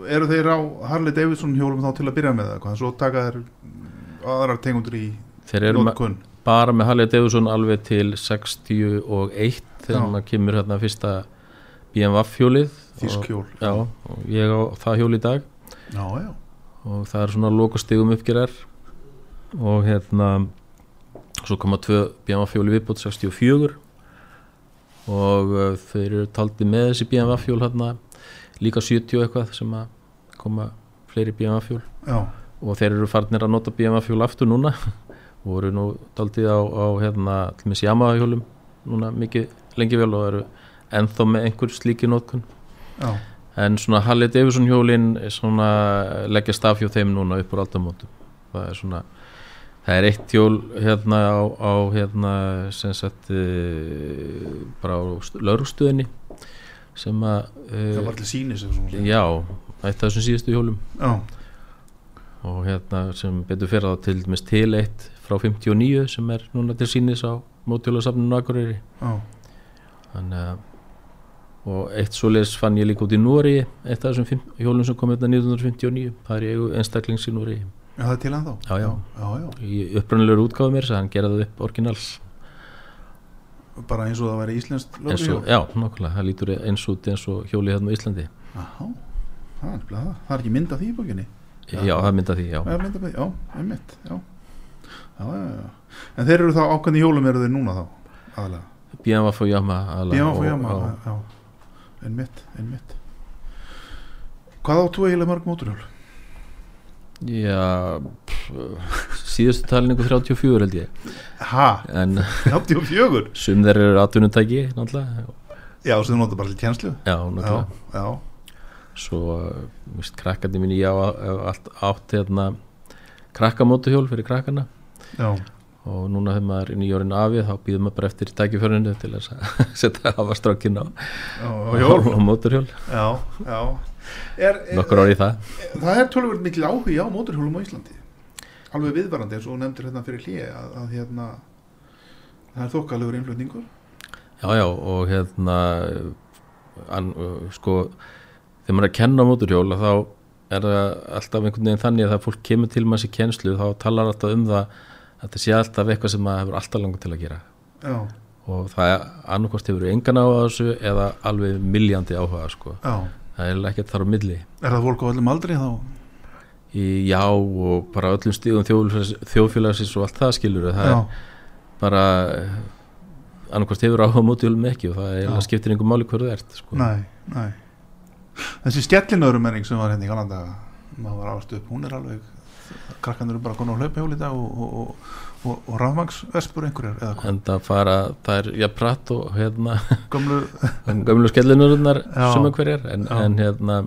eru þeir á Harley Davidson hjólum þá til að byrja með það, hvað, svo taka þeir aðrar tegundur í þeir eru með, bara með Harley Davidson alveg til 61 þegar maður kemur hérna fyrsta BMW hjólið. Þýsk og- hjól. já, og ég á það hjól í dag. Já, já, og það er svona lokastigum uppgerar og hérna svo koma tvö BMW fjóli viðbót 64 og uh, þeir eru taldi með þessi BMW fjól hérna líka 70 og eitthvað sem að koma fleiri BMW fjól já, og þeir eru farnir að nota BMW fjól aftur núna. Og voru nú taldið á, á hérna til með Yamaha hjólum núna mikið lengi vel og eru ennþá með einhver slíki nótkun já, en svona Harley Davidson hjólin svona leggjast af hjá þeim núna upp úr aldamótum. Það er svona það er eitt hjól hérna á, á hérna sem sagt uh, bara á laurustöðinni sem að það uh, var til sínis já, af þessum síðustu hjólum. Já, og hérna sem betur það til dæmis til eitt frá 59 sem er núna til sínis á mótjólasafninu Akureyri. Já, þannig að og eitt svoleiðis fann ég líka út í Nóri eitt af þessum hjólum sem kom hérna 1959 það er ég einstaklings í Nóri já, það er til ennþá? Já, já. já, já, í upprannulegur útgáðu mér þess að hann gera það upp orginals bara eins og það væri íslenskt lögreglujól. já, nokkulega, það lítur eins út eins og hjólið hérna á Íslandi Já, það er það. Það er ekki mynd af því í bókinni já, það mynda því, já, Já, mynd af því, já, einmitt Já, já, já, já. En þeir eru þá ákveðni hjólum eru þeir núna þá aðalega Yamaha aðalega, Bíma og- fór jáma, og- já Einmitt, einmitt Hvað áttu eiginlega mörg móturhjól? Já síðustu talningu 34 held ég. En 84? sum þeir eru atvinnutæki náttúrulega, Já, sem þú notar bara til kjenslu já, Já, náttúrulega. Já, svo, vist, krakkandi mín ég á á- allt átt hérna krakkamótuhjól fyrir krakkana. Já. Og núna þegar maður er nýjórinn afið þá býðum maður bara eftir tækiförinu til að setja hafa strákin á, Já, og hjól. á móturhjól Já, já nokkur ári í það? Það er tölvöld mikil áhugi á móturhjólum á Íslandi. Alveg viðvarandi eins og nefndir hérna fyrir hlýja að, að hérna það er þokkalegur innflutningur. Já já og hérna an, sko þegar maður er að kenna á móturhjól þá er það alltaf einhvern veginn þannig að það fólk kemur til maður sér kennslu þá talar alltaf um það að þetta sé alltaf eitthvað sem maður hefur alltaf langar til að gera. Já, og það er annarkvort hefur engan áhuga á þessu eða alveg miljandi áhuga sko. já það er ekkert þar á milli. Er það fólk á öllum aldri þá? í já og bara öllum stíðum þjóðfélags, þjóðfélagsins og allt það skilur það Já, er bara annarkvort hefur áhuga á mótjólum ekki og það er, skiptir einhver máli hver þú ert sko. nei, nei. Þessi skellinöðrumenning sem var hérna í Galanda maður var ást upp, hún er alveg krakkandur eru bara konar á hlaupahjól í dag og, og, og, og, og rafmagsvespur einhverjar eða hvað, en það fara, það er ja pratt og hérna, gömlu gömlu skellinurnar Já. sem hverjar en, en hérna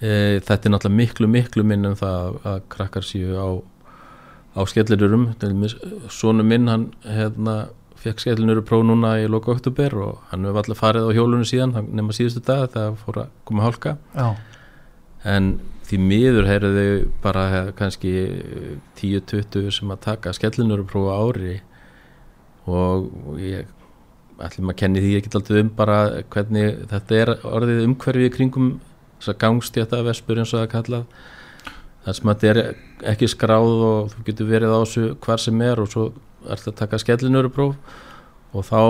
e, þetta er náttúrulega miklu miklu minn um það að krakkar séu á á skellinurum svonu minn hann hérna fekk skellinuru próf núna í loka oktober og hann hefur allir farið á hjólunum síðan nema síðustu dag þegar fór að koma hálka. Já, en því miður heyrðu þau bara hef, kannski 10-20 sem að taka skellinuru próf á ári. Og og ég ætlum að kenni því get alltaf um bara hvernig þetta er orðið umhverfið í kringum þess að gangstjæta vespur eins og það kallað. Þar sem þetta er ekki skráð og þú getur verið á þessu hvar sem er og svo ert að taka skellinuru próf og þá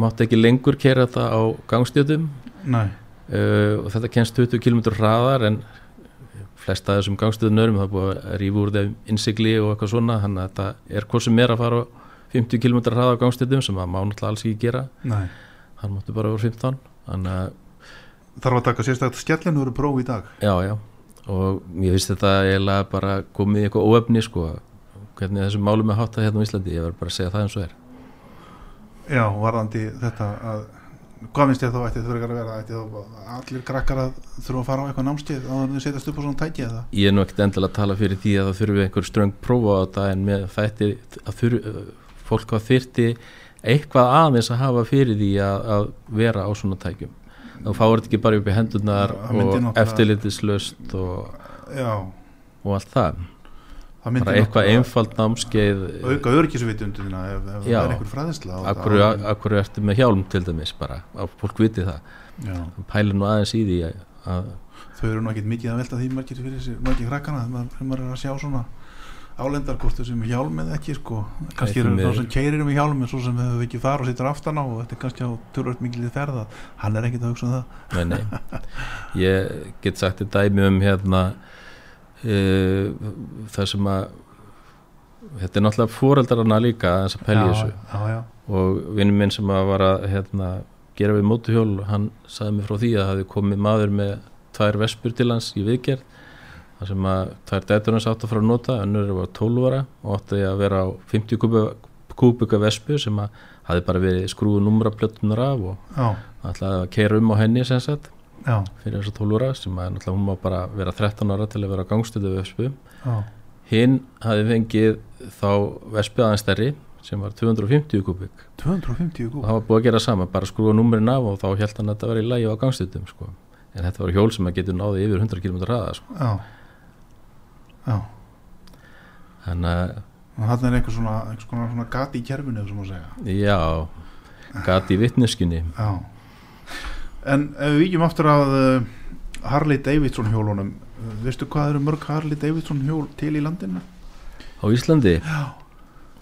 máttu ekki lengur kera þetta á gangstjötum uh, og þetta kennst 20 km hraðar en flesta af þessum gangstöðunörum það er búið að rífa úr þeim innsigli og eitthvað svona þannig að þetta er hvað sem er að fara á 50 km hraða á gangstöðum sem það má náttúrulega alls ekki gera. Nei. Hann mátti bara vera 15 þannig að Þarf að taka sérstaklega skellinu eru próf í dag? Já, já, og ég vissi þetta eiginlega bara komið í eitthvað óefni sko, hvernig þessum málum er háttað hérna á Íslandi, ég verð bara að segja það eins og er. Já, varðandi þetta að hvað finnst þér þá ætti þau að vera? Ætti þá allir krakkar að þurfa að fara á eitthvað námskeið áður en þau setjast upp á svona tæki eða? Ég er nú ekkert endilega að tala fyrir því að það þurfi einhver ströng prófa á þetta en með þætti að þurfi, fólk að þyrti eitthvað aðeins að hafa fyrir því að, að vera á svona tækjum. Þá fáur þetta ekki bara upp í myndi og eftirlitislaust og, og allt það bara eitthvað einfald námskeið auka örgisvitundina ef, ef það Já. er einhver fræðisla akkur, akkur ertu með hjálm til dæmis bara, að fólk viti það. Já, pælir nú aðeins í því að, þau eru nú ekkert mikið að velta því margir fyrir sér, margir krakkana þegar maður, er að sjá svona álendarkortu sem hjálm eða ekki sko. Kannski eru þá sem keirir um hjálm en svo sem hefur ekki þar og sittur aftan á og þetta er kannski á törvöld mikil ferða hann er ekkert að hugsa um það. Nei, nei. Ég get sagt þetta dæmi um hérna það sem að þetta er náttúrulega fóreldrarna líka þess að pelja þessu. og vinnum minn sem að var að hérna, gera við mótuhjól hann sagði mig frá því að það hefði komið maður með tvær vespur til hans í viðgerð þar sem að tvær dætur hans átt að fara að nota önnur var 12 ára og átti að vera á 50 kúbika, vespu sem að hafi bara verið skrúið numraplötunar af og ætlaði að keira um á henni sem sagt já, fyrir þess að 12 ára sem að náttúrulega hún má bara vera 13 ára til að vera gangstöðu vespu. Hinn hafi fengið þá vespu aðeins stærri sem var 250 kubik 250 og gúl það var búið að gera sama, bara skrúa númerin af og þá held hann að þetta var í lægi á gangstöðum sko. en þetta var hjól sem að getur náði yfir 100 km hraða sko. já, já. Þannig að og hann er eitthvað svona, svona, gati í að segja. Já gati í vitneskjunni. Já en ef við víkjum aftur að uh, Harley Davidson hjólunum uh, veistu hvað eru mörg Harley Davidson hjól til í landinu? á Íslandi já.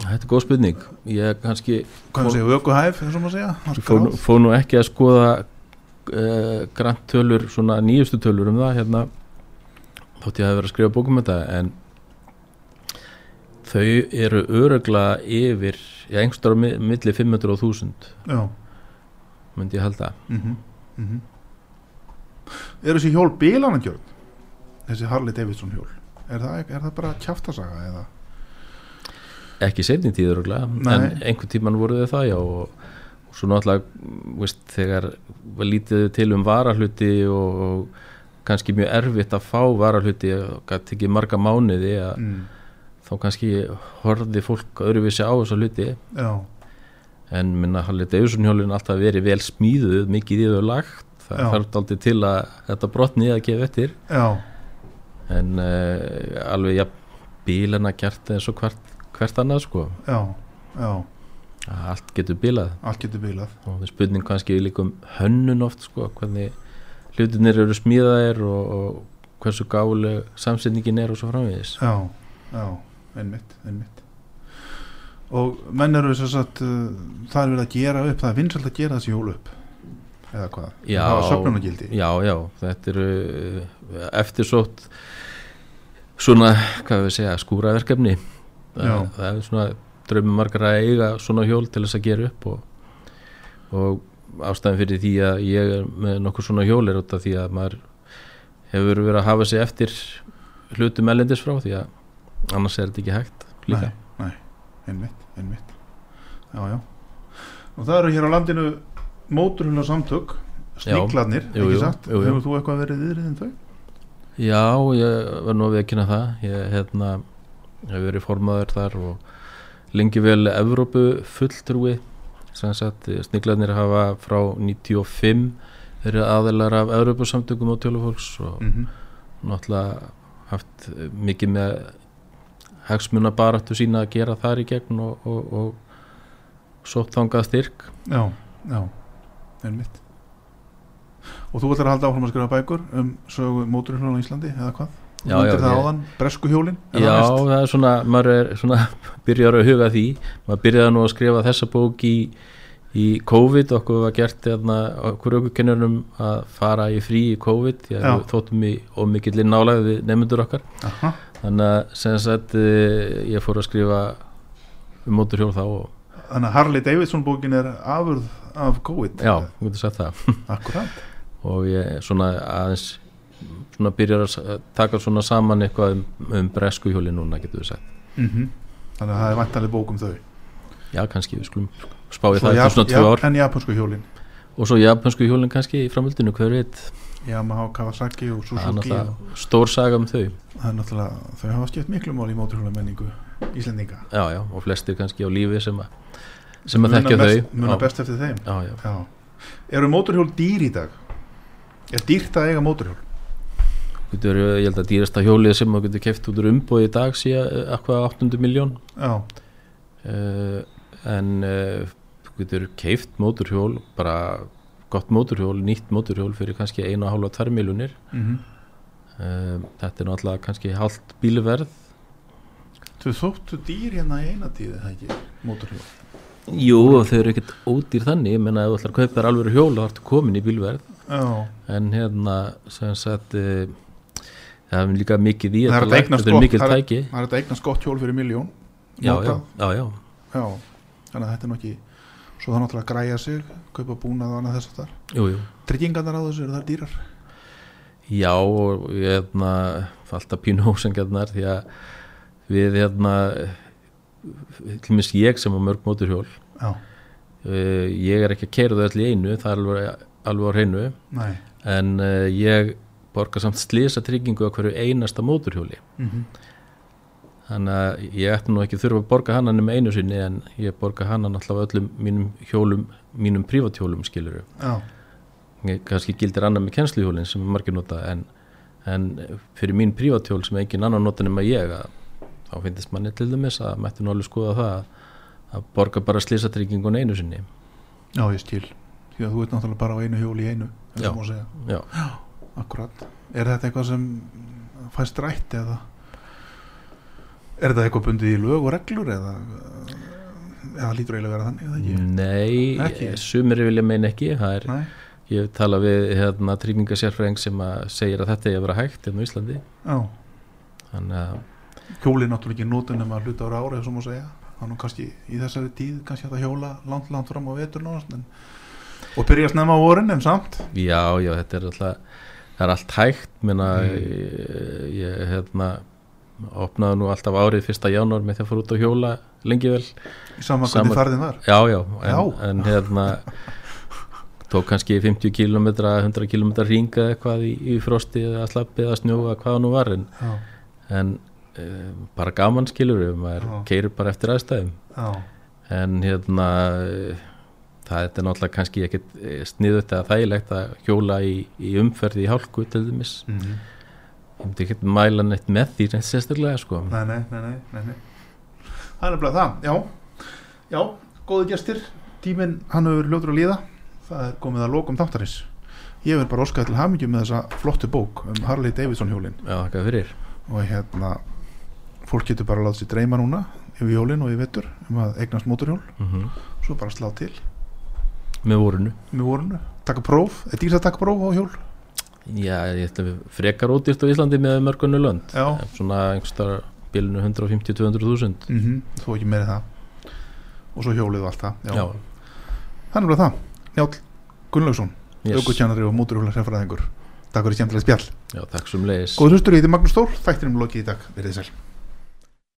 þetta er góð spurning ég kannski segja, vökuhæf, eins og maður segja skráð. fór nú ekki að skoða uh, grant tölur svona nýjustu tölur um það hérna þótt ég hafi verið að skrifa bókum um þetta en þau eru örugla yfir já, einhverstara milli 500 og 1000 já myndi ég halda mm -hmm. Eru þessi hjól bílanandjörn þessi Harley Davidson hjól. Er það, er það bara kjaftasaga eða? Ekki setni tíð öruglega Nei. en einhvern tíman voru þau það já og, og svo náttúrulega veist, þegar lítið til um varahluti og, og kannski mjög erfitt að fá varahluti og gæti ekki marga mánuði að mm. þá kannski horfði fólk öðruvísi á þessu hluti. Já, en minna Halli Davidson hjólinn alltaf verið vel smíðuð mikið í þau lagt. Það þarf aldrei til að þetta brotni að gefa eftir. Já, en uh, alveg ja, bílana gert eins og hvert, hvert annað sko. Já, já. Allt getur bílað. Allt getur bílað. Og það er spurning kannski líka um hönnun oft sko hvernig hlutinir eru smíðaðir og, og hversu gálega samsetningin er og svo framvegis. Já, já, einmitt, einmitt og menn eru þess að uh, það er verið að gera upp það er vinsalt að gera þessi hjól upp. Eða hvað, Já. það var söfnunagildi já já. Þetta eru uh, eftirsótt svona hvað við segja skúraverkefni. Það, það er svona draumum margar að eiga svona hjól til þess að gera upp og, og ástæðan fyrir því að ég er með nokkuð svona hjól er út af því að maður hefur verið að hafa sig eftir hlutum ellendis frá því að annars er þetta ekki hægt líka. Nei, einmitt, einmitt. Já, já. Og það eru hér á landinu móturhjóla samtök Já. sníklarnir, Jú, ekki satt? hefur þú eitthvað verið viðriðin þau? Já, ég var nú að veikina það. Ég hérna, hef verið formaður þar og lengi vel Evrópu fulltrúi sniglarnir hafa frá 95 verið aðeinar af Evrópu samtökum á tjólufólks og Mm náttúrulega haft mikið með hagsmuna baráttu sína að gera þar í gegn og, og, og sótt þangað styrk. Já, já, einmitt. Og þú ætlar að halda áfram að skrifa bækur um sögu móturhjóla á Íslandi eða hvað? Já, já, áðan, bresku hjólin Já, það er svona, maður er svona byrjar að huga því, maður byrjaði nú að skrifa þessa bók í, í COVID, okkur var gert hérna, okkur aukukennurum að fara í frí í COVID, því að við þóttum í ómikillir nálæði við nefndur okkar. Aha, þannig að sem sagt eh, ég fór að skrifa um móturhjól þá og þannig að Harley Davidson bókin er afurð af COVID. Já, þú getur sagt það. Akkurat og ég svona aðeins svona byrjar að taka svona saman eitthvað um, um bresku hjóli núna getur við sagt. Mm þannig að það er vantarlega bók um þau. Já kannski við skulum spá í Svo það eftir svona tvö ár. En japansku hjólin. Og svo japansku hjólin kannski í framöldinu hver veit Yamaha, Kawasaki og Suzuki og stór saga um þau. Þau hafa skipt miklu mál í móturhjóla menningu Íslendinga. Já já og flestir kannski á lífi sem að sem að þekkja best- þau. muna best eftir þeim. Já já. Já. Eru móturhjól dýr í dag? Er dýrt að eiga móturhjól? Getur, ég held að dýrasta hjólið sem maður getur keft út úr umbóð í dag sé eitthvað 800 miljón uh, en uh, þú getur keift móturhjól bara gott móturhjól, nýtt móturhjól fyrir kannski 1,5-2 miljónir mm uh, þetta er náttúrulega kannski hálft bílverð. Þau þóttu dýr hérna í eina tíði, það ekki, móturhjól Jú, þau eru ekkert ódýr þannig. Ég menna ef þú ætlar að kaupa þér alveg hjól þá ertu komin í bílverð. Já, en hérna sem sagt uh, það er líka mikið í Það er þetta að eignast gott- mikið það tæki. það þetta eignast gott hjól fyrir miljón já, já, já, já, Já, þannig að þetta er nú ekki Svo það náttúrulega græja sig, kaupa búnað og annað þess að jú Tryggingarnar á þessu eru það dýrar? Já og ég hérna alltaf pínu ósengjarnar því að við hérna til minnst ég sem á mörg móturhjól Já, uh, ég er ekki að keira þau öll í einu það er alveg, alveg á hreinu. Nei. En uh, ég borga samt slisa tryggingu á hverju einasta móturhjóli mm þannig að ég ætti nú ekki þurfa að borga hana nema einu sinni en ég borga hana náttúrulega á öllum mínum hjólum mínum prívathjólum skiluru Já, kannski gildir annað með kennsluhjólinn sem margir nota en, en fyrir mín prívathjól sem engin annan nota nema ég að, þá finnst manni til dæmis að mætti nú alveg skoða það að, að borga bara slísatryggingun einu sinni. Já ég skil. Því að þú ert náttúrulega bara á einu hjóli í einu Já. segja. já, Akkurat. Er þetta eitthvað sem fæst rætt eða Er þetta eitthvað bundið í lög og reglur eða eða lítur eiginlega að vera þannig eða ekki? nei Ekki? sumir vilja meina ekki það er, Nei, ég tala við hérna, tryggingasérfræðing sem að segir að þetta er að vera hægt hérna á Íslandi já þannig að Hjóli er náttúrulega ekki nótun nema að hluta ára ári eins og má segja Það er nú kannski í þessari tíð kannski að hjóla langt langt fram á vetur nánast en, og byrja að snemma á vorin en samt já, já, þetta er alltaf það er allt hægt menna, Mm. ég, ég hérna opnaði nú alltaf árið fyrsta janúar með því að fara út á hjóla lengi vel. Í sama Sama- hvernig farðin var? Já, já, en, Já. en hérna tók kannski 50 km 100 km ringa eitthvað í, í frosti eða slappi eða snjóa hvað það nú var en, en um, bara gaman skilur við maður Já. keirir bara eftir aðstæðum. Já, en hérna eh, það er náttúrulega kannski ekkit sniðut eða þægilegt að hjóla í, í umferði í hálku til dæmis. Mm ég myndi ekkert mæla neitt með því neitt sérstaklega sko. Nei, nei, nei, nei, nei, nei. Það er nefnilega það, já. Já, góðu gestir Tíminn, hann hefur ljótur að líða. Það er komið að lokum þáttarins. Ég vil bara óskaði til hamingju með þessa flottu bók um Harley Davidson hjólin. Já, og hérna fólk getur bara að láta sér dreyma núna yfir jólin og í vettur um að eignast móturhjól mm svo bara slá til. Með vorunu með vorunu, taka próf. Er dýrt að taka próf á hjól? Já, ég ætla við frekar ódýrt á Íslandi með mörgunnu lönd. Já. svona einhverstaðar bilinu 150-200 þúsund. Mm -hmm. þú ekki meiri það. Og svo hjólið og allt það já, þannig að það, Njál Gunnlaugsson yes. aukvöldkjannari og móturhjólar sérfræðingur. Takk fyrir skemmtilega spjall. Góður hlustur í því Magnús Þór, þættinum lokið í dag, verið sæl